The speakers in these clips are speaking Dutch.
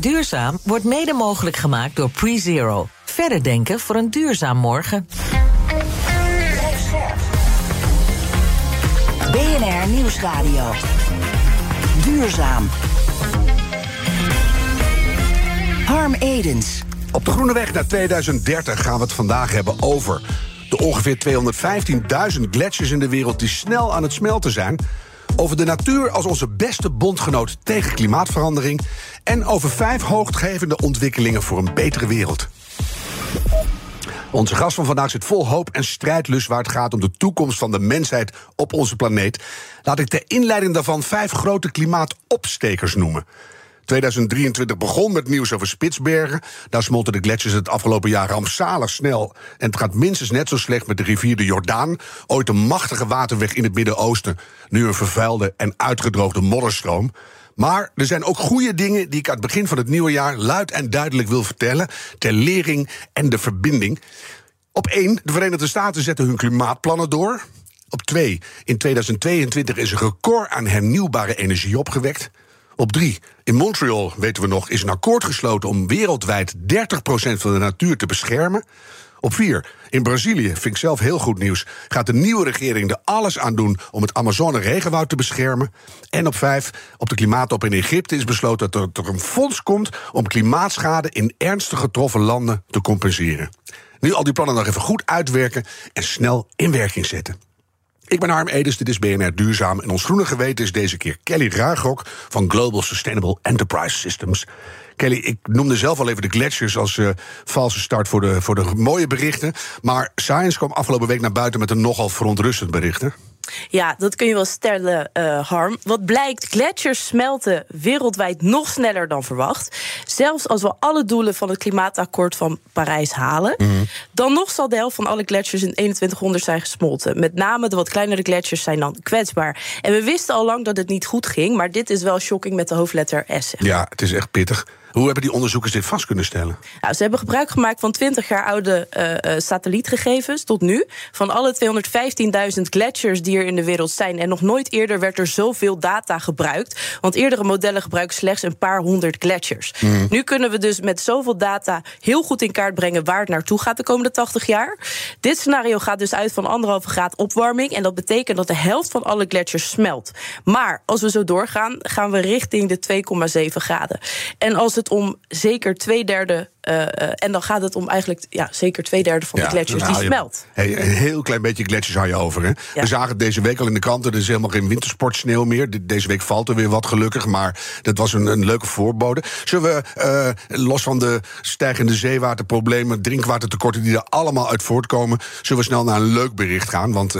Duurzaam wordt mede mogelijk gemaakt door PreZero. Verder denken voor een duurzaam morgen. BNR Nieuwsradio. Duurzaam. Harm Edens. Op de Groene Weg naar 2030 gaan we het vandaag hebben over de ongeveer 215.000 gletsjers in de wereld die snel aan het smelten zijn. Over de natuur als onze beste bondgenoot tegen klimaatverandering. En over vijf hoogtgevende ontwikkelingen voor een betere wereld. Onze gast van vandaag zit vol hoop en strijdlust waar het gaat om de toekomst van de mensheid op onze planeet. Laat ik ter inleiding daarvan vijf grote klimaatopstekers noemen. 2023 begon met nieuws over Spitsbergen. Daar smolten de gletsjers het afgelopen jaar rampzalig snel. En het gaat minstens net zo slecht met de rivier de Jordaan. Ooit een machtige waterweg in het Midden-Oosten. Nu een vervuilde en uitgedroogde modderstroom. Maar er zijn ook goede dingen die ik aan het begin van het nieuwe jaar luid en duidelijk wil vertellen. Ter lering en de verbinding. Op één, de Verenigde Staten zetten hun klimaatplannen door. Op twee, in 2022 is een record aan hernieuwbare energie opgewekt. Op drie, in Montreal, weten we nog, is een akkoord gesloten om wereldwijd 30% van de natuur te beschermen. Op vier, in Brazilië, vind ik zelf heel goed nieuws, gaat de nieuwe regering er alles aan doen om het Amazone-regenwoud te beschermen. En op vijf, op de klimaattop in Egypte is besloten dat er een fonds komt om klimaatschade in ernstig getroffen landen te compenseren. Nu al die plannen nog even goed uitwerken en snel in werking zetten. Ik ben Harm Edens, dit is BNR Duurzaam. En ons groene geweten is deze keer Kelly Ruigrok van Global Sustainable Enterprise Systems. Kelly, ik noemde zelf al even de gletsjers als uh, valse start voor de, voor de mooie berichten. Maar Science kwam afgelopen week naar buiten met een nogal verontrustend bericht. Ja, dat kun je wel stellen, uh, Harm. Wat blijkt, gletsjers smelten wereldwijd nog sneller dan verwacht. Zelfs als we alle doelen van het klimaatakkoord van Parijs halen... Mm. dan nog zal de helft van alle gletsjers in 2100 zijn gesmolten. Met name de wat kleinere gletsjers zijn dan kwetsbaar. En we wisten al lang dat het niet goed ging... maar dit is wel shocking met de hoofdletter S. Ja, het is echt pittig. Hoe hebben die onderzoekers dit vast kunnen stellen? Nou, ze hebben gebruik gemaakt van 20 jaar oude uh, satellietgegevens tot nu. Van alle 215.000 gletsjers die er in de wereld zijn. En nog nooit eerder werd er zoveel data gebruikt. Want eerdere modellen gebruiken slechts een paar honderd gletsjers. Mm. Nu kunnen we dus met zoveel data heel goed in kaart brengen waar het naartoe gaat de komende 80 jaar. Dit scenario gaat dus uit van anderhalve graad opwarming. En dat betekent dat de helft van alle gletsjers smelt. Maar als we zo doorgaan, gaan we richting de 2,7 graden. En als het het om zeker twee derde. Uh, en dan gaat het om eigenlijk ja, zeker twee derde van de gletsjers die smelt. Hey, een heel klein beetje gletsjers hou je over. Hè? We zagen het deze week al in de kranten. Er is helemaal geen wintersportsneeuw meer. Deze week valt er weer wat gelukkig. Maar dat was een, een leuke voorbode. Zullen we, uh, los van de stijgende zeewaterproblemen, drinkwatertekorten die er allemaal uit voortkomen, zullen we snel naar een leuk bericht gaan? Want.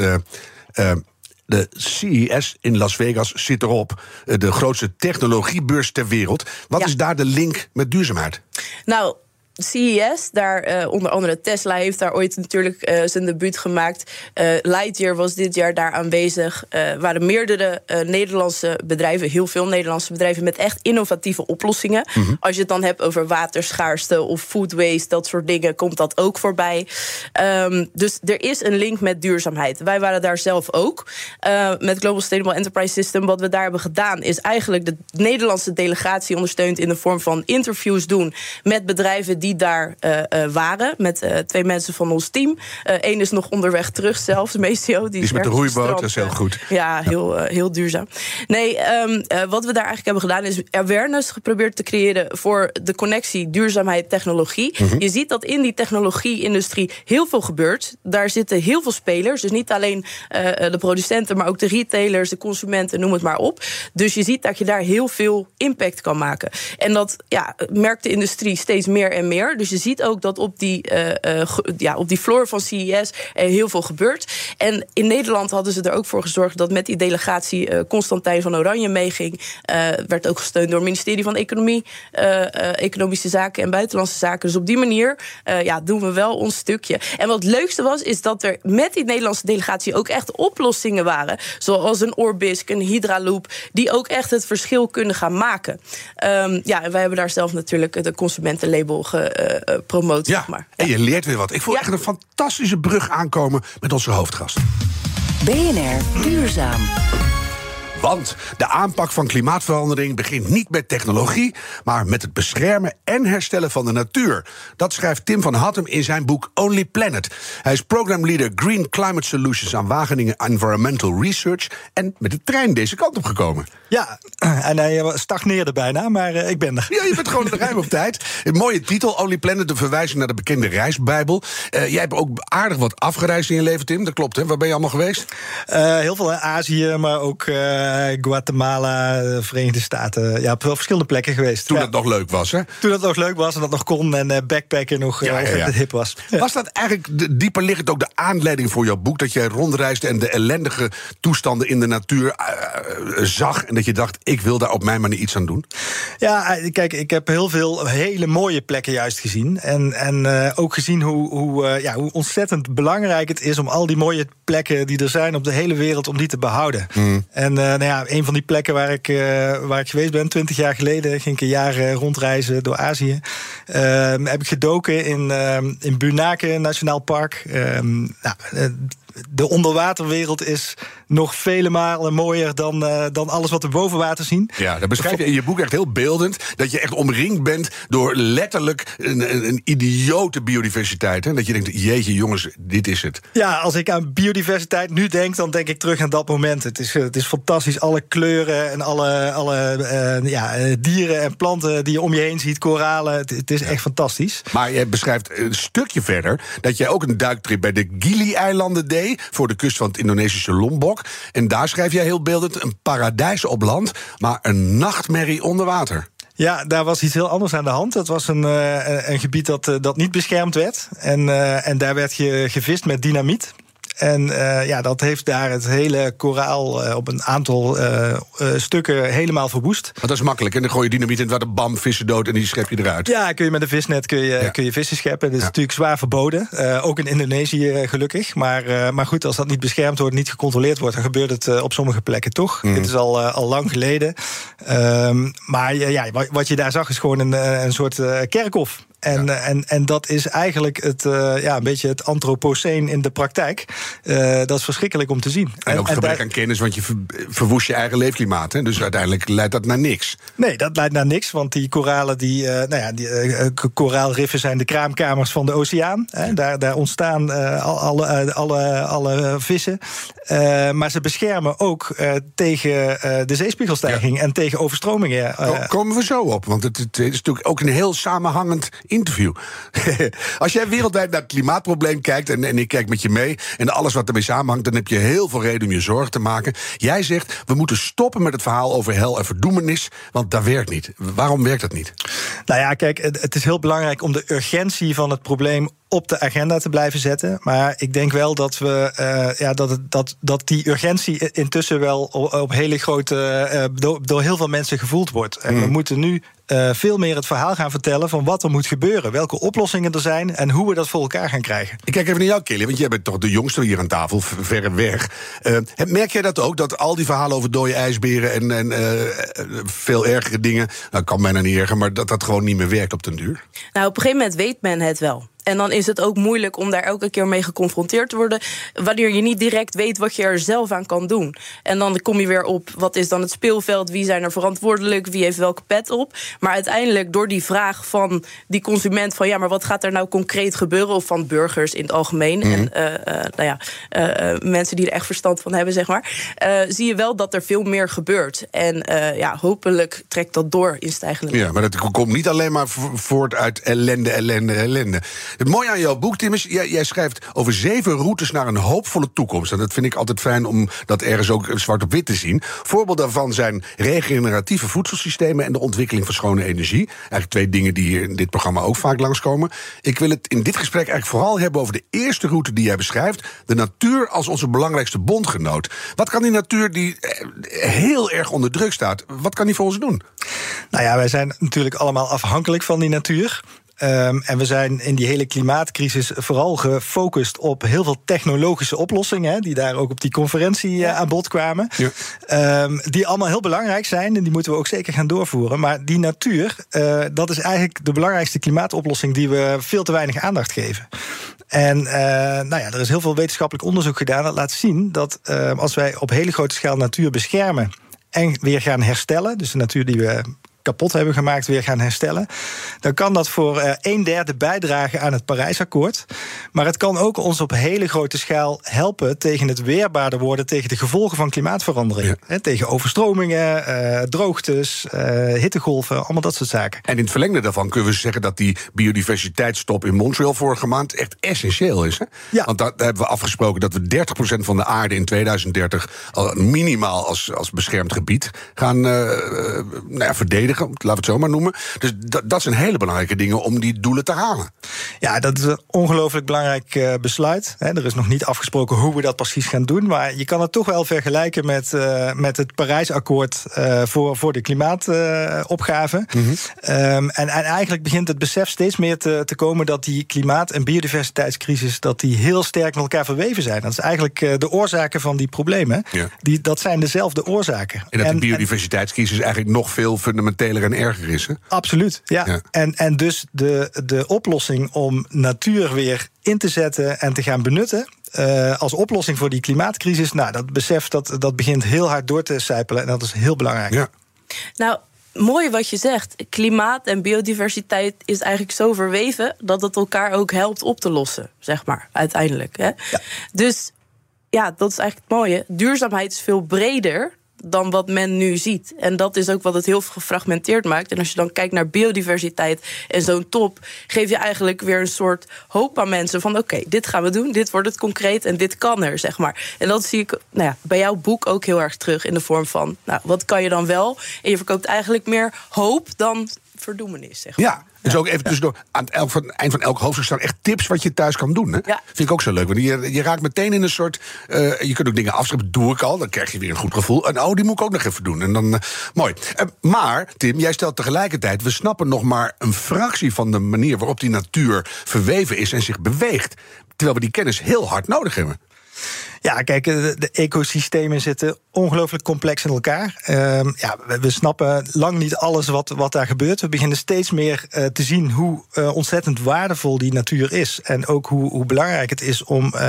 De CES in Las Vegas zit erop. Eh, de grootste technologiebeurs ter wereld. Wat is daar de link met duurzaamheid? Nou, CES, daar uh, onder andere Tesla heeft daar ooit natuurlijk uh, zijn debuut gemaakt. Uh, Lightyear was dit jaar daar aanwezig. Er waren meerdere Nederlandse bedrijven, heel veel Nederlandse bedrijven met echt innovatieve oplossingen. Mm -hmm. Als je het dan hebt over waterschaarste of food waste, dat soort dingen, komt dat ook voorbij. Um, dus er is een link met duurzaamheid. Wij waren daar zelf ook met Global Sustainable Enterprise System. Wat we daar hebben gedaan is eigenlijk de Nederlandse delegatie ondersteund in de vorm van interviews doen met bedrijven die daar uh, uh, waren. Met uh, twee mensen van ons team. Eén is nog onderweg terug zelfs, Meestio. Die, die is met de roeiboot, dat is heel goed. Ja, heel, heel duurzaam. Nee, um, wat we daar eigenlijk hebben gedaan... is awareness geprobeerd te creëren voor de connectie duurzaamheid, technologie. Mm -hmm. Je ziet dat in die technologie-industrie heel veel gebeurt. Daar zitten heel veel spelers. Dus niet alleen de producenten, maar ook de retailers, de consumenten, noem het maar op. Dus je ziet dat je daar heel veel impact kan maken. En dat ja, merkt de industrie steeds meer en meer Dus je ziet ook dat op die, ja, op die floor van CES heel veel gebeurt. En in Nederland hadden ze er ook voor gezorgd dat met die delegatie Constantijn van Oranje meeging. werd ook gesteund door het ministerie van Economie, Economische Zaken en Buitenlandse Zaken. Dus op die manier ja, doen we wel ons stukje. En wat het leukste was, is dat er met die Nederlandse delegatie ook echt oplossingen waren. Zoals een Orbisk, een Hydraloop, die ook echt het verschil kunnen gaan maken. Um, ja, en wij hebben daar zelf natuurlijk de consumentenlabel gepromoot. Ja, zeg maar. en je leert weer wat. Ik voel echt een fantastische brug aankomen met onze hoofdgast. BNR Duurzaam. Want de aanpak van klimaatverandering begint niet met technologie, maar met het beschermen en herstellen van de natuur. Dat schrijft Tim van Hattem in zijn boek Only Planet. Hij is programleader Green Climate Solutions aan Wageningen Environmental Research en met de trein deze kant op gekomen. Ja, en hij stagneerde bijna, maar ik ben er. Ja, je bent gewoon ruim op tijd. Een mooie titel, Only Planet, de verwijzing naar de bekende reisbijbel. Uh, jij hebt ook aardig wat afgereisd in je leven, Tim. Dat klopt, hè? Waar ben je allemaal geweest? Uh, heel veel in Azië, maar ook uh, Guatemala, de Verenigde Staten. Ja, op wel verschillende plekken geweest. Toen ja. dat nog leuk was, hè? Toen dat nog leuk was en dat nog kon en uh, backpacken nog ja, ja, het hip was. Was dat eigenlijk dieper liggend ook de aanleiding voor jouw boek? Dat jij rondreisde en de ellendige toestanden in de natuur zag... en dat je dacht, ik wil daar op mijn manier iets aan doen? Ja, kijk, ik heb heel veel hele mooie plekken juist gezien. En, en ook gezien hoe, hoe, ja, hoe ontzettend belangrijk het is... om al die mooie plekken die er zijn op de hele wereld... om die te behouden. Mm. En nou ja, een van die plekken waar ik, uh, waar ik geweest ben, twintig jaar geleden, ging ik een jaar uh, rondreizen door Azië. Uh, heb ik gedoken in, in Bunaken Nationaal Park. nou, de onderwaterwereld is nog vele malen mooier dan, uh, dan alles wat we boven water zien. Ja, dat beschrijf je in je boek echt heel beeldend. Dat je echt omringd bent door letterlijk een, een, een idiote biodiversiteit. Hè? Dat je denkt, jeetje jongens, dit is het. Ja, als ik aan biodiversiteit nu denk, dan denk ik terug aan dat moment. Het is, het is fantastisch, alle kleuren en alle, alle uh, ja, dieren en planten die je om je heen ziet, koralen. Het, het is ja. echt fantastisch. Maar je beschrijft een stukje verder dat jij ook een duiktrip bij de Gili-eilanden deed voor de kust van het Indonesische Lombok. En daar schrijf jij heel beeldend een paradijs op land, maar een nachtmerrie onder water. Ja, daar was iets heel anders aan de hand. Dat was een, uh, een gebied dat, uh, dat niet beschermd werd. En, uh, en daar werd je gevist met dynamiet. En uh, ja, dat heeft daar het hele koraal uh, op een aantal uh, stukken helemaal verwoest. Maar dat is makkelijk. En dan gooi je dynamiet in het water, bam, vissen dood en die schep je eruit. Ja, kun je met een visnet kun je, ja. kun je vissen scheppen. Dat is ja. natuurlijk zwaar verboden. ook in Indonesië gelukkig. Maar, maar goed, als dat niet beschermd wordt, niet gecontroleerd wordt, dan gebeurt het op sommige plekken toch. Mm. Dit is al, al lang geleden. Um, maar ja, wat je daar zag is gewoon een, een soort kerkhof. En, ja. en, en dat is eigenlijk het, uh, ja, een beetje het antropoceen in de praktijk. Uh, dat is verschrikkelijk om te zien. En, en ook gebrek aan kennis, want je ver, verwoest je eigen leefklimaat. Hè? Dus uiteindelijk leidt dat naar niks. Nee, dat leidt naar niks. Want die koralen, die, uh, nou ja, die koraalriffen zijn de kraamkamers van de oceaan. Hè? Daar, daar ontstaan alle, alle, alle vissen. maar ze beschermen ook tegen de zeespiegelstijging ja. en tegen overstromingen. Komen we zo op, want het, het is natuurlijk ook een heel samenhangend interview. Als jij wereldwijd naar het klimaatprobleem kijkt en, en ik kijk met je mee en alles wat ermee samenhangt, dan heb je heel veel reden om je zorgen te maken. Jij zegt we moeten stoppen met het verhaal over hel en verdoemenis, want dat werkt niet. Waarom werkt dat niet? Nou ja, kijk, het is heel belangrijk om de urgentie van het probleem op de agenda te blijven zetten. Maar ik denk wel dat, we, uh, ja, dat, dat, dat die urgentie intussen wel op, op hele grote. Uh, door, door heel veel mensen gevoeld wordt. En mm. we moeten nu uh, veel meer het verhaal gaan vertellen van wat er moet gebeuren. Welke oplossingen er zijn en hoe we dat voor elkaar gaan krijgen. Ik kijk even naar jou, Kelly, want jij bent toch de jongste hier aan tafel, verre weg. Uh, merk jij dat ook, dat al die verhalen over dode ijsberen en, en uh, veel ergere dingen, nou kan bijna niet erger, maar dat dat gewoon niet meer werkt op den duur? Nou, op een gegeven moment weet men het wel. En dan is het ook moeilijk om daar elke keer mee geconfronteerd te worden. Wanneer je niet direct weet wat je er zelf aan kan doen. En dan kom je weer op wat is dan het speelveld? Wie zijn er verantwoordelijk? Wie heeft welke pet op? Maar uiteindelijk door die vraag van die consument: van ja, maar wat gaat er nou concreet gebeuren? Of van burgers in het algemeen. Mm -hmm. En uh, uh, nou ja, uh, mensen die er echt verstand van hebben, zeg maar. zie je wel dat er veel meer gebeurt. En ja, hopelijk trekt dat door in stijgende Ja, maar dat komt niet alleen maar voort uit ellende, ellende, ellende. Het mooie aan jouw boek, Tim, is jij, jij schrijft over zeven routes naar een hoopvolle toekomst. En dat vind ik altijd fijn om dat ergens ook zwart op wit te zien. Voorbeelden daarvan zijn regeneratieve voedselsystemen en de ontwikkeling van schone energie. Eigenlijk twee dingen die hier in dit programma ook vaak langskomen. Ik wil het in dit gesprek eigenlijk vooral hebben over de eerste route die jij beschrijft: de natuur als onze belangrijkste bondgenoot. Wat kan die natuur die eh, heel erg onder druk staat, wat kan die voor ons doen? Nou ja, wij zijn natuurlijk allemaal afhankelijk van die natuur. Ehm, en we zijn in die hele klimaatcrisis vooral gefocust op heel veel technologische oplossingen, hè, die daar ook op die conferentie uh, aan bod kwamen. Ja. Ehm, die allemaal heel belangrijk zijn en die moeten we ook zeker gaan doorvoeren. Maar die natuur, uh, dat is eigenlijk de belangrijkste klimaatoplossing die we veel te weinig aandacht geven. En uh, nou ja, er is heel veel wetenschappelijk onderzoek gedaan dat laat zien dat ehm, als wij op hele grote schaal natuur beschermen en weer gaan herstellen, dus de natuur die we kapot hebben gemaakt weer gaan herstellen. Dan kan dat voor uh, een derde bijdragen aan het Parijsakkoord. Maar het kan ook ons op hele grote schaal helpen tegen het weerbaarder worden tegen de gevolgen van klimaatverandering. tegen overstromingen, uh, droogtes, uh, hittegolven, allemaal dat soort zaken. En in het verlengde daarvan kunnen we zeggen dat die biodiversiteitstop in Montreal vorige maand echt essentieel is. Hè? Ja. Want daar hebben we afgesproken dat we 30% van de aarde in 2030 al minimaal als, als beschermd gebied gaan nou ja, verdedigen laten we het zo maar noemen. Dus dat, dat zijn hele belangrijke dingen om die doelen te halen. Ja, dat is een ongelooflijk belangrijk uh, besluit. Er is nog niet afgesproken hoe we dat precies gaan doen. Maar je kan het toch wel vergelijken met, uh, met het Parijsakkoord uh, voor, voor de klimaatopgave. Mm -hmm. um, en, en eigenlijk begint het besef steeds meer te, te komen dat die klimaat- en biodiversiteitscrisis dat die heel sterk met elkaar verweven zijn. Dat is eigenlijk de oorzaken van die problemen. Ja. Die, dat zijn dezelfde oorzaken. En dat en, de biodiversiteitscrisis eigenlijk nog veel fundamenteler en erger is. Hè? Absoluut, ja. ja. En, en dus de, de oplossing om natuur weer in te zetten en te gaan benutten. Uh, als oplossing voor die klimaatcrisis. Nou, dat besef dat, dat begint heel hard door te sijpelen. En dat is heel belangrijk. Ja. Nou, mooi wat je zegt. Klimaat en biodiversiteit is eigenlijk zo verweven dat het elkaar ook helpt op te lossen, zeg maar, uiteindelijk. Hè? Ja. Dus ja, dat is eigenlijk het mooie. Duurzaamheid is veel breder dan wat men nu ziet. En dat is ook wat het heel gefragmenteerd maakt. En als je dan kijkt naar biodiversiteit en zo'n top, geef je eigenlijk weer een soort hoop aan mensen van oké, okay, dit gaan we doen, dit wordt het concreet en dit kan er, zeg maar. En dat zie ik nou ja, bij jouw boek ook heel erg terug in de vorm van, nou, wat kan je dan wel? En je verkoopt eigenlijk meer hoop dan verdoemenis, zeg maar. Ja, dus ook even tussendoor, aan het, elk, van, het eind van elk hoofdstuk staan echt tips wat je thuis kan doen. Hè? Ja. Vind ik ook zo leuk. Want je, je raakt meteen in een soort. Uh, je kunt ook dingen afschrijven, doe ik al. Dan krijg je weer een goed gevoel. En oh, die moet ik ook nog even doen. En dan, uh, mooi. Uh, maar, Tim, jij stelt tegelijkertijd. We snappen nog maar een fractie van de manier waarop die natuur verweven is en zich beweegt. Terwijl we die kennis heel hard nodig hebben. Ja, kijk, de, de, ecosystemen zitten ongelooflijk complex in elkaar. Uh, ja, we, we, snappen lang niet alles wat, wat daar gebeurt. We beginnen steeds meer uh, te zien hoe uh, ontzettend waardevol die natuur is. En ook hoe, hoe belangrijk het is om, uh,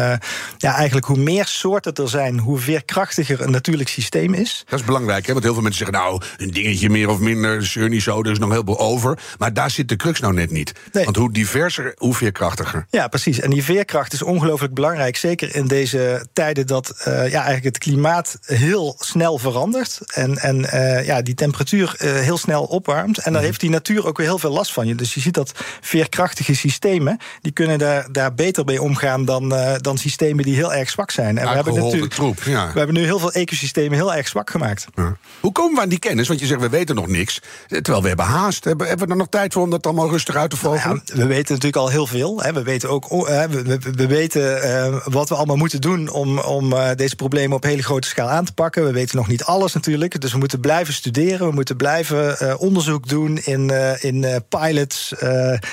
ja, eigenlijk hoe meer soorten er zijn, hoe veerkrachtiger een natuurlijk systeem is. Dat is belangrijk, hè? want heel veel mensen zeggen, nou, een dingetje meer of minder, zeur niet zo, er is nog heel veel over. Maar daar zit de crux nou net niet. Nee. Want hoe diverser, hoe veerkrachtiger. Ja, precies. En die veerkracht is ongelooflijk belangrijk, zeker in deze tijden dat ja, eigenlijk het klimaat heel snel verandert. En, en uh, ja, die temperatuur uh, heel snel opwarmt. En dan heeft die natuur ook weer heel veel last van je. Dus je ziet dat veerkrachtige systemen, die kunnen daar, daar beter mee omgaan dan, dan systemen die heel erg zwak zijn. En we hebben natuurlijk troep, ja. we hebben nu heel veel ecosystemen heel erg zwak gemaakt. Ja. Hoe komen we aan die kennis? Want je zegt we weten nog niks. Terwijl we hebben haast. Hebben, hebben we er nog tijd voor om dat allemaal rustig uit te? Nou ja, we weten natuurlijk al heel veel. Hè. We weten ook we, we, we weten wat we allemaal moeten doen om, om deze problemen op hele grote schaal aan te pakken. We weten nog niet alles natuurlijk. Dus we moeten blijven studeren. We moeten blijven uh, onderzoek doen in, uh, in pilots,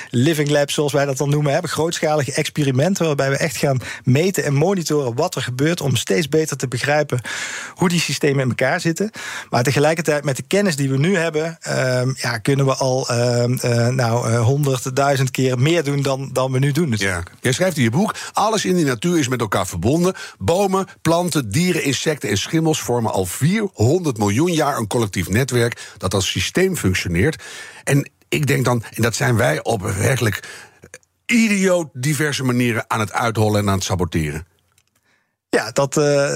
living labs, zoals wij dat dan noemen. Hebben grootschalige experimenten waarbij we echt gaan meten en monitoren wat er gebeurt. Om steeds beter te begrijpen hoe die systemen in elkaar zitten. Maar tegelijkertijd met de kennis die we nu hebben, ehm, ja, kunnen we al ehm, nou, honderdduizend keer meer doen dan, dan we nu doen. Ja. Jij schrijft in je boek: alles in die natuur is met elkaar verbonden. Bomen, planten, dieren, insecten en schimmels vormen al 400 miljoen jaar een collectief netwerk dat als systeem functioneert. En ik denk dan, en dat zijn wij op werkelijk idioot diverse manieren aan het uithollen en aan het saboteren. Ja, dat, uh,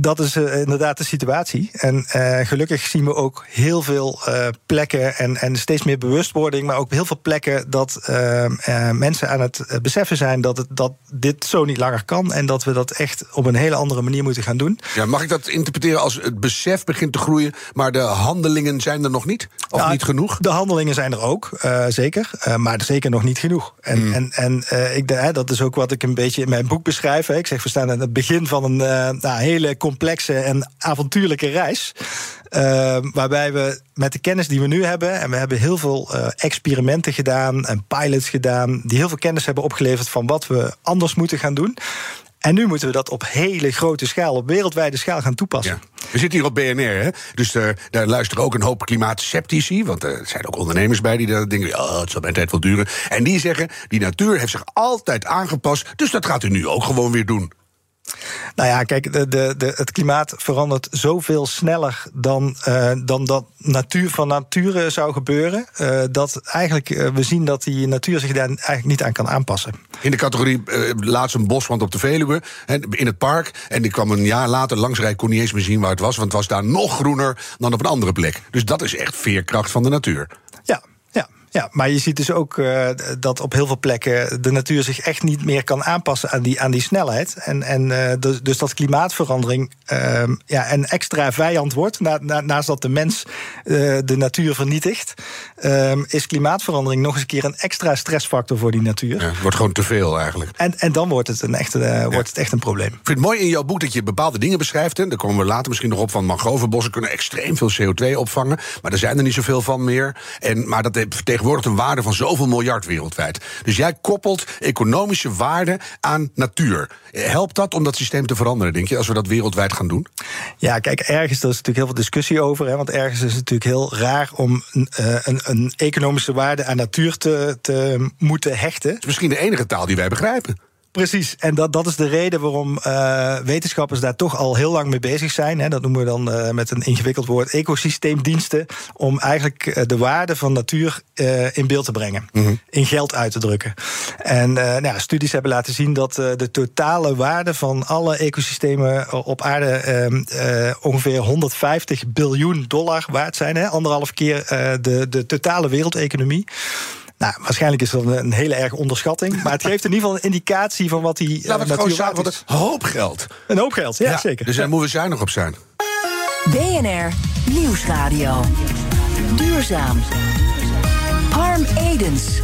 dat is uh, inderdaad de situatie. En uh, gelukkig zien we ook heel veel plekken en, en steeds meer bewustwording, maar ook heel veel plekken dat mensen aan het beseffen zijn dat, het, dat dit zo niet langer kan en dat we dat echt op een hele andere manier moeten gaan doen. Ja, mag ik dat interpreteren als het besef begint te groeien, maar de handelingen zijn er nog niet? Of niet genoeg? De handelingen zijn er ook, zeker, maar zeker nog niet genoeg. En, Hmm. en, en ik, dat is ook wat ik een beetje in mijn boek beschrijf. Hè. Ik zeg, we staan aan het begin van een uh, nou, hele complexe en avontuurlijke reis. Uh, waarbij we met de kennis die we nu hebben, en we hebben heel veel uh, experimenten gedaan en pilots gedaan, die heel veel kennis hebben opgeleverd van wat we anders moeten gaan doen. En nu moeten we dat op hele grote schaal, op wereldwijde schaal gaan toepassen. We zitten hier op BNR, hè? dus uh, daar luisteren ook een hoop klimaatceptici. Want er zijn ook ondernemers bij die dan denken: oh, het zal mijn tijd wel duren. En die zeggen: die natuur heeft zich altijd aangepast, dus dat gaat u nu ook gewoon weer doen. Nou ja, kijk, de, de, de, het klimaat verandert zoveel sneller dan, uh, dan dat natuur van nature zou gebeuren. Uh, dat eigenlijk uh, we zien dat die natuur zich daar eigenlijk niet aan kan aanpassen. In de categorie laatst een boswand op de Veluwe, in het park. En ik kwam een jaar later langs rijden, kon niet eens meer zien waar het was. Want het was daar nog groener dan op een andere plek. Dus dat is echt veerkracht van de natuur. Ja, maar je ziet dus ook uh, dat op heel veel plekken de natuur zich echt niet meer kan aanpassen aan die, aan die snelheid. En, en uh, dus, dus dat klimaatverandering uh, ja, een extra vijand wordt. Na, na, naast dat de mens uh, de natuur vernietigt, ehm, is klimaatverandering nog eens een keer een extra stressfactor voor die natuur. Ja, het wordt gewoon te veel eigenlijk. En, en dan wordt het, een echt, ja. wordt het echt een probleem. Ik vind het mooi in jouw boek dat je bepaalde dingen beschrijft. En daar komen we later misschien nog op van mangrovenbossen kunnen extreem veel CO2 opvangen. Maar er zijn er niet zoveel van meer. En, maar dat vertegenwoordigt een waarde van zoveel miljard wereldwijd. Dus jij koppelt economische waarde aan natuur. Helpt dat om dat systeem te veranderen, denk je, als we dat wereldwijd gaan doen? Ja, kijk, ergens er is natuurlijk heel veel discussie over. Hè, want ergens is het natuurlijk heel raar om uh, een, een, economische waarde aan natuur te, te moeten hechten. Het is misschien de enige taal die wij begrijpen. Precies, en dat, dat is de reden waarom uh, wetenschappers daar toch al heel lang mee bezig zijn. Hè. Dat noemen we dan uh, met een ingewikkeld woord ecosysteemdiensten. Om eigenlijk uh, de waarde van natuur in beeld te brengen, mm -hmm. in geld uit te drukken. En nou ja, studies hebben laten zien dat de totale waarde van alle ecosystemen op aarde ongeveer 150 biljoen dollar waard zijn. Hè. Anderhalf keer de, de totale wereldeconomie. Nou, waarschijnlijk is dat een hele erge onderschatting. Maar het geeft in ieder geval een indicatie van wat die Laten we het natuur gewoon zeggen, een hoop geld. Een hoop geld, ja, ja zeker. Dus daar moeten we zuinig op zijn. BNR Nieuwsradio. Duurzaam. Harm Edens.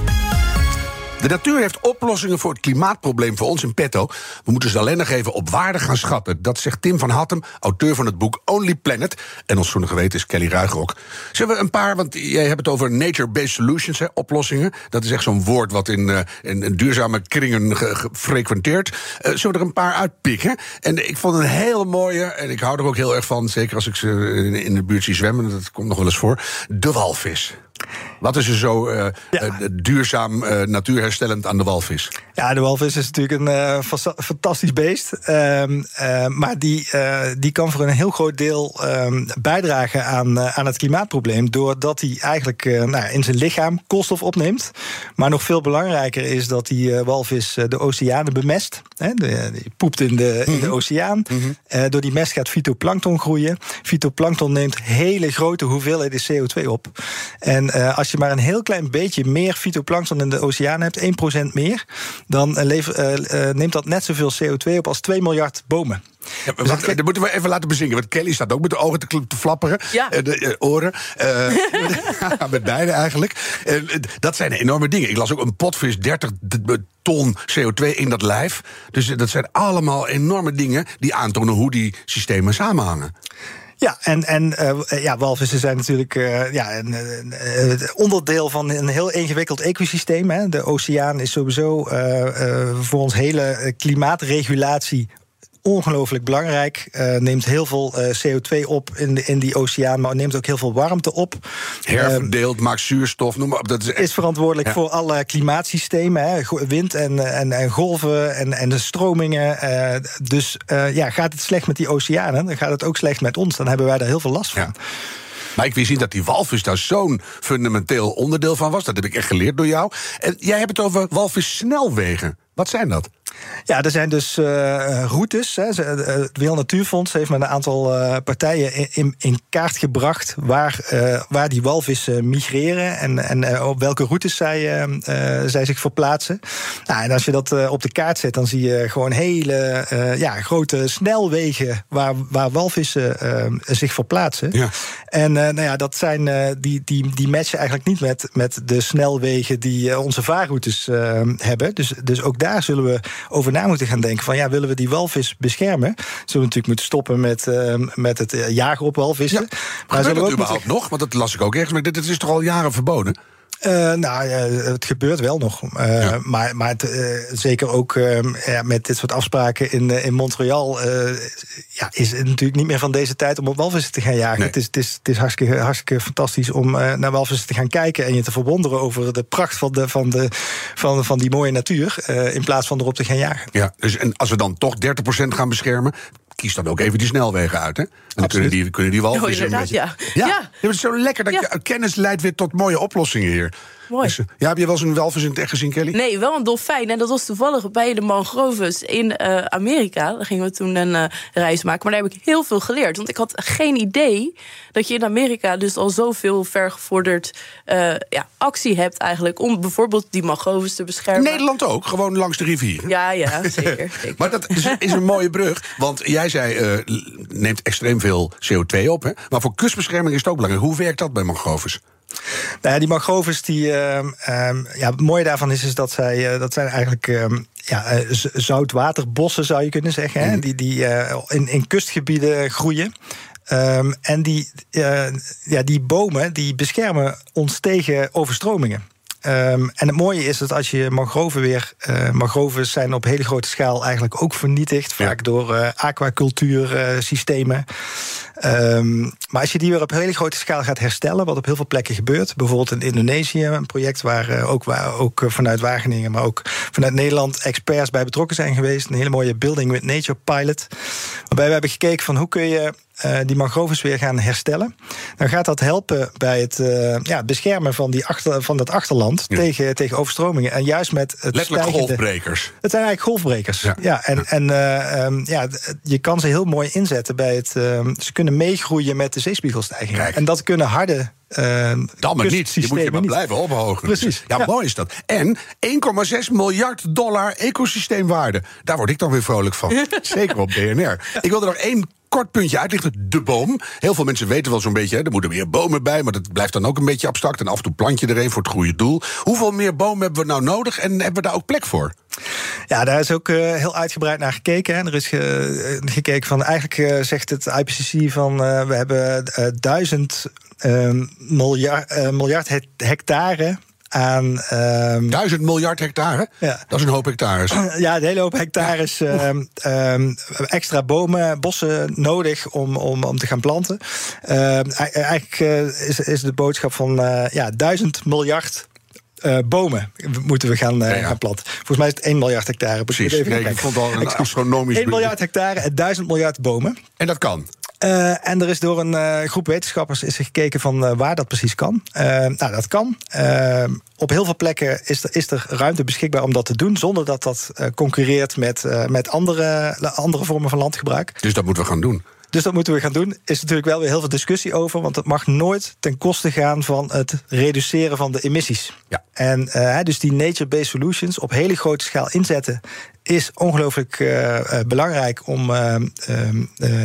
De natuur heeft oplossingen voor het klimaatprobleem voor ons in petto. We moeten ze alleen nog even op waarde gaan schatten. Dat zegt Tim van Hattem, auteur van het boek Only Planet. En ons zoene geweten is Kelly Ruigrok. Zullen we een paar, want jij hebt het over nature-based solutions, hè, oplossingen. Dat is echt zo'n woord wat in, uh, in, duurzame kringen gefrequenteerd. Uh, zullen we er een paar uitpikken? En ik vond een hele mooie, en ik hou er ook heel erg van... zeker als ik ze in de buurt zie zwemmen, dat komt nog wel eens voor... de walvis. Wat is er zo uh, ja. uh, duurzaam, uh, natuurherstellend aan de walvis? Ja, de walvis is natuurlijk een fantastisch beest. Ehm, maar die, die kan voor een heel groot deel um, bijdragen aan, aan het klimaatprobleem. Doordat hij eigenlijk nou, in zijn lichaam koolstof opneemt. Maar nog veel belangrijker is dat die walvis de oceanen bemest. Hè, de, die poept in de, in de oceaan. Mm -hmm. door die mest gaat fytoplankton groeien. Fytoplankton neemt hele grote hoeveelheden CO2 op. En als je maar een heel klein beetje meer fytoplankton in de oceaan hebt, 1% meer, dan uh, lever, uh, neemt dat net zoveel CO2 op als 2 miljard bomen. Ja, wacht, dat moeten we even laten bezingen. Want Kelly staat ook met de ogen te, te flapperen. Ja. De, de oren. Uh, met beide eigenlijk. Uh, dat zijn enorme dingen. Ik las ook een potvis 30 ton CO2 in dat lijf. Dus dat zijn allemaal enorme dingen die aantonen hoe die systemen samenhangen. Ja, en, en uh, ja, walvissen zijn natuurlijk uh, ja, een, onderdeel van een heel ingewikkeld ecosysteem. Hè. De oceaan is sowieso uh, voor ons hele klimaatregulatie ongelooflijk belangrijk. Uh, neemt heel veel uh, CO2 op in, de, in die oceaan, maar neemt ook heel veel warmte op. Herverdeeld, uh, maakt zuurstof, noem maar op. Dat is, echt... is verantwoordelijk ja. voor alle klimaatsystemen. Hè, wind en, en, en golven en, en de stromingen. dus ja, gaat het slecht met die oceanen, dan gaat het ook slecht met ons. Dan hebben wij daar heel veel last van. Ja. Maar ik wist niet dat die walvis daar zo'n fundamenteel onderdeel van was. Dat heb ik echt geleerd door jou. En jij hebt het over walvissnelwegen. Wat zijn dat? Ja, er zijn dus uh, routes. Hè. Het Wereld Natuurfonds heeft met een aantal uh, partijen in, in, kaart gebracht waar, uh, waar die walvissen migreren en, en op welke routes zij, zij zich verplaatsen. Nou, en als je dat op de kaart zet, dan zie je gewoon hele ja, grote snelwegen waar, waar walvissen zich verplaatsen. Ja. En nou ja, dat zijn, die, die, die matchen eigenlijk niet met, met de snelwegen die onze vaarroutes hebben. Dus, dus ook daar zullen we over na moeten gaan denken: van ja, willen we die walvis beschermen? Zullen we natuurlijk moeten stoppen met, uh, met het eh, jagen op walvissen. Ja, maar, maar dat überhaupt nog? Want dat las ik ook ergens. Maar dit is toch al jaren verboden? Uh, nou, uh, het gebeurt wel nog. Uh, ja. Maar, maar het, zeker ook ja, met dit soort afspraken in, in Montreal... ja, is het natuurlijk niet meer van deze tijd om op walvissen te gaan jagen. Nee. Het, is, het, is, het is hartstikke, hartstikke fantastisch om naar walvissen te gaan kijken... en je te verwonderen over de pracht van, de, van, de, van, van die mooie natuur... in plaats van erop te gaan jagen. Ja, dus en als we dan toch 30% gaan beschermen kies dan ook even die snelwegen uit. Hè? En dan kunnen die, kunnen die walvissen... Oh, ja. Ja. ja. Het is zo lekker dat je kennis leidt weer tot mooie oplossingen hier. Mooi. Dus, ja, heb je wel eens een walvis in het echt gezien, Kelly? Nee, wel een dolfijn. En dat was toevallig bij de mangroves in uh, Amerika. Daar gingen we toen een uh, reis maken. Maar daar heb ik heel veel geleerd. Want ik had geen idee dat je in Amerika dus al zoveel vergevorderd uh, ja, actie hebt eigenlijk... om bijvoorbeeld die mangroves te beschermen. Nederland ook, gewoon langs de rivier. Ja, ja, zeker. zeker. maar dat is, is, een mooie brug. Want jij zei, neemt extreem veel CO2 op. Hè? Maar voor kustbescherming is het ook belangrijk. Hoe werkt dat bij mangroves? Nou ja, die mangroves, die, uh, ja, het mooie daarvan is, is dat zij uh, dat zijn eigenlijk uh, ja, uh, zoutwaterbossen, zou je kunnen zeggen. Hè? Mhm. Die, die in, in kustgebieden groeien. Um, en die, ja, die bomen die beschermen ons tegen overstromingen. Um, en het mooie is dat als je mangroven weer. Uh, mangroven zijn op hele grote schaal eigenlijk ook vernietigd. Vaak door uh, aquacultuursystemen. Um, maar als je die weer op hele grote schaal gaat herstellen, wat op heel veel plekken gebeurt, bijvoorbeeld in Indonesië, een project waar ook, waar, ook vanuit Wageningen, maar ook vanuit Nederland experts bij betrokken zijn geweest. Een hele mooie Building with Nature pilot. Waarbij we hebben gekeken van hoe kun je uh, die mangroves weer gaan herstellen. Dan gaat dat helpen bij het uh, ja, beschermen van, die achter, van dat achterland ja. tegen, tegen overstromingen. En juist met het Letterlijk stijgende, golfbrekers. Het zijn eigenlijk golfbrekers. Ja, ja en, en uh, um, ja, je kan ze heel mooi inzetten bij het. ze kunnen meegroeien met de zeespiegelstijging. Kijk. En dat kunnen harde uh, Dan maar niet. Je moet je maar niet. blijven ophogen. Precies. Ja, ja, mooi is dat. En 1,6 miljard dollar ecosysteemwaarde. Daar word ik dan weer vrolijk van. Zeker op BNR. Ik wil er nog één kort puntje uitlichten. De boom. Heel veel mensen weten wel zo'n beetje, hè, er moeten meer bomen bij, maar dat blijft dan ook een beetje abstract. En af en toe plant je er een voor het goede doel. Hoeveel meer bomen hebben we nou nodig en hebben we daar ook plek voor? Ja, daar is ook uh, heel uitgebreid naar gekeken. Hè. Er is ge, uh, gekeken van, eigenlijk uh, zegt het IPCC van we hebben duizend miljard, miljard hectare aan. Um, Duizend miljard hectare? Ja. Dat is een hoop hectares. Ja, een hele hoop hectares um, um, extra bomen, bossen nodig om, om, om te gaan planten. eigenlijk uh, is, is de boodschap van uh, ja, duizend miljard uh, bomen moeten we gaan, uh, ja, ja. gaan planten. Volgens mij is het 1 miljard hectare. Precies, nee, ik vond al een astronomisch... 1 miljard hectare en 1000 miljard bomen. En dat kan? Uh, en er is door een uh, groep wetenschappers is er gekeken van uh, waar dat precies kan. nou, dat kan. op heel veel plekken is er, is er ruimte beschikbaar om dat te doen, zonder dat dat concurreert met, met andere, andere vormen van landgebruik. Dus dat moeten we gaan doen. Dus dat moeten we gaan doen. Is natuurlijk wel weer heel veel discussie over, want het mag nooit ten koste gaan van het reduceren van de emissies. Ja. En uh, dus die nature-based solutions op hele grote schaal inzetten is ongelooflijk uh, belangrijk om, uh,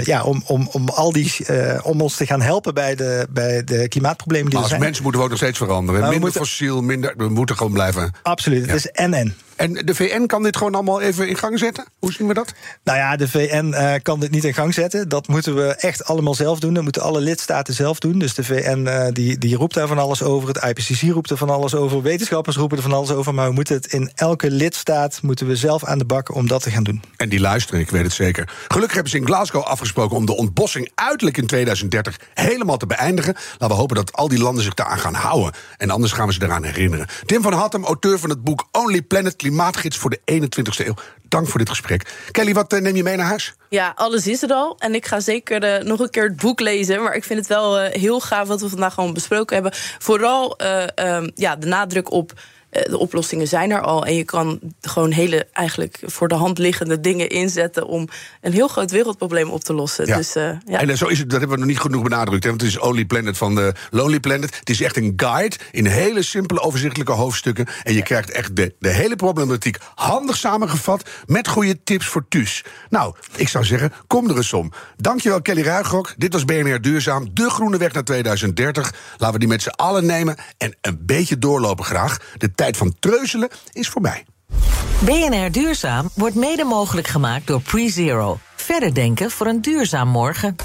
ja, om, om, om al die om ons te gaan helpen bij de, bij de klimaatproblemen die maar er zijn. Als mensen moeten we ook nog steeds veranderen. Maar minder moeten, fossiel, minder. We moeten gewoon blijven. Absoluut. Ja. Het is. En de VN kan dit gewoon allemaal even in gang zetten? Hoe zien we dat? Nou ja, de VN uh, kan dit niet in gang zetten. Dat moeten we echt allemaal zelf doen. Dat moeten alle lidstaten zelf doen. Dus de VN uh, die, die roept daar van alles over. Het IPCC roept er van alles over. Wetenschappers roepen er van alles over. Maar we moeten het in elke lidstaat moeten we zelf aan de bak om dat te gaan doen. En die luisteren, ik weet het zeker. Gelukkig hebben ze in Glasgow afgesproken om de ontbossing uiterlijk in 2030 helemaal te beëindigen. Laten we hopen dat al die landen zich daaraan gaan houden. En anders gaan we ze eraan herinneren. Tim van Hattem, auteur van het boek Only Planet Klimaatgids voor de 21ste eeuw. Dank voor dit gesprek. Kelly, wat uh, neem je mee naar huis? Ja, alles is er al. En ik ga zeker uh, nog een keer het boek lezen. Maar ik vind het wel uh, heel gaaf wat we vandaag gewoon besproken hebben. Vooral um, ja, de nadruk op de oplossingen zijn er al. En je kan gewoon hele eigenlijk voor de hand liggende dingen inzetten om een heel groot wereldprobleem op te lossen. Ja. Dus, ja. En zo is het, dat hebben we nog niet genoeg benadrukt. Hè, want het is Only Planet van de Lonely Planet. Het is echt een guide in hele simpele, overzichtelijke hoofdstukken. En je krijgt echt de, de hele problematiek handig samengevat met goede tips voor thuis. Nou, ik zou zeggen, kom er eens om. Dankjewel Kelly Ruigrok. Dit was BNR Duurzaam, de groene weg naar 2030. Laten we die met z'n allen nemen en een beetje doorlopen graag. De tijd van treuzelen is voorbij. BNR Duurzaam wordt mede mogelijk gemaakt door PreZero. Verder denken voor een duurzaam morgen.